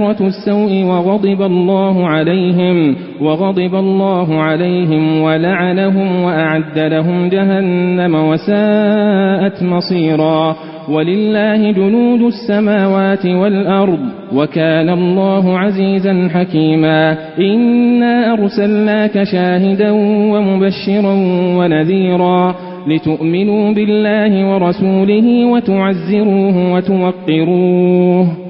دائرة السوء وغضب الله عليهم وغضب الله عليهم ولعنهم وأعد لهم جهنم وساءت مصيرا. ولله جنود السماوات والأرض وكان الله عزيزا حكيما. إنا أرسلناك شاهدا ومبشرا ونذيرا لتؤمنوا بالله ورسوله وتعزروه وتوقروه.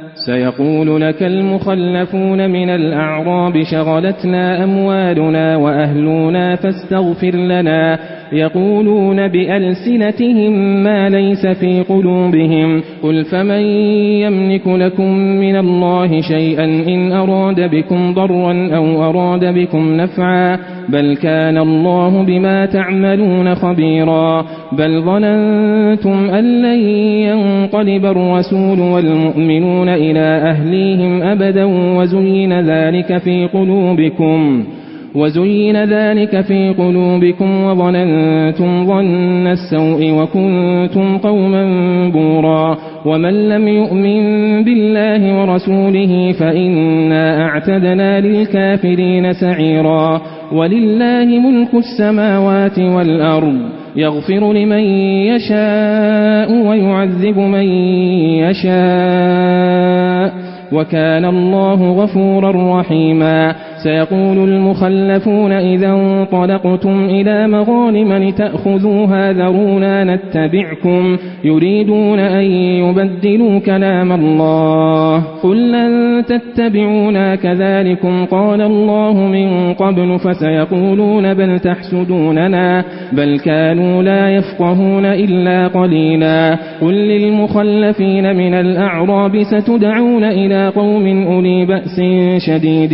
سيقول لك المخلفون من الأعراب شغلتنا أموالنا وأهلنا فاستغفر لنا. يقولون بألسنتهم ما ليس في قلوبهم. قل فمن يملك لكم من الله شيئا إن أراد بكم ضرا أو أراد بكم نفعا بل كان الله بما تعملون خبيرا. بل ظننتم أن لن ينقلب الرسول والمؤمنون إلى أهليهم أبدا وزين ذلك في قلوبكم. وزين ذلك في قلوبكم وظننتم ظن السوء وكنتم قوما بورا ومن لم يؤمن بالله ورسوله فإنا أعتدنا للكافرين سعيرا ولله ملك السماوات والأرض يغفر لمن يشاء ويعذب من يشاء وكان الله غفورا رحيما سيقول المخلفون إذا انطلقتم إلى مغانم لتأخذوها ذرونا نتبعكم يريدون أن يبدلوا كلام الله قل لن تتبعونا كذلكم قال الله من قبل فسيقولون بل تحسدوننا بل كانوا لا يفقهون إلا قليلا قل للمخلفين من الأعراب ستدعون إلى قوم أولي بأس شديد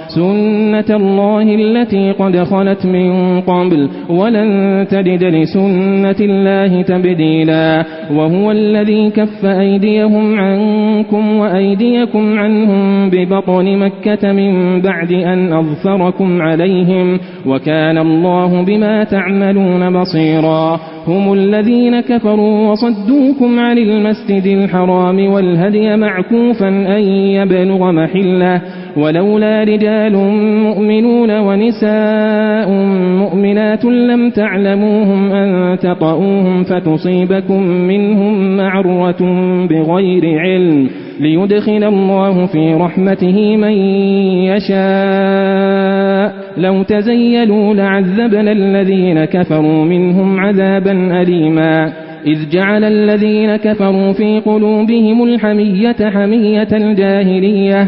سنة الله التي قد خلت من قبل ولن تجد لسنة الله تبديلا وهو الذي كف أيديهم عنكم وأيديكم عنهم ببطن مكة من بعد أن أظفركم عليهم وكان الله بما تعملون بصيرا. هم الذين كفروا وصدوكم عن المسجد الحرام والهدي معكوفا أن يبلغ محله. ولولا رجال مؤمنون ونساء مؤمنات لم تعلموهم أن تطؤوهم فتصيبكم منهم معرة بغير علم ليدخل الله في رحمته من يشاء. لو تزيلوا لعذبنا الذين كفروا منهم عذابا أليما. إذ جعل الذين كفروا في قلوبهم الحمية حمية الجاهلية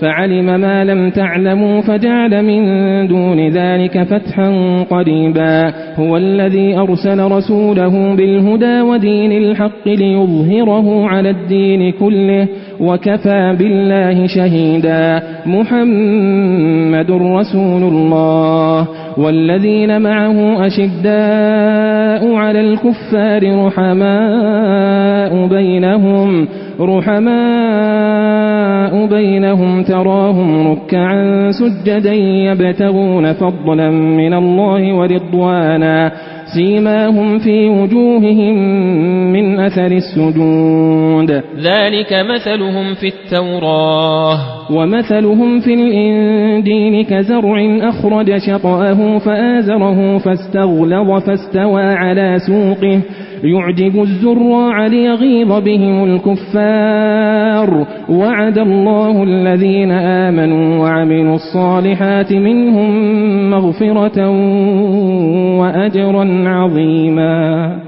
فعلم ما لم تعلموا فجعل من دون ذلك فتحا قريبا. هو الذي أرسل رسوله بالهدى ودين الحق ليظهره على الدين كله وكفى بالله شهيدا. محمد رسول الله. والذين معه أشداء على الكفار رحماء بينهم. رحماء بينهم تراهم ركعا سجدا يبتغون فضلا من الله ورضوانا. سيماهم في وجوههم من أثر السجود. ذلك مثلهم في التوراة. ومثلهم في الإنجيل كزرع أخرج شطأه فآزره فاستغلظ فاستوى على سوقه. يعجب الزراع ليغيظ بهم الكفار. وعد الله الذين آمنوا وعملوا الصالحات منهم مغفرة وأجرا عظيما.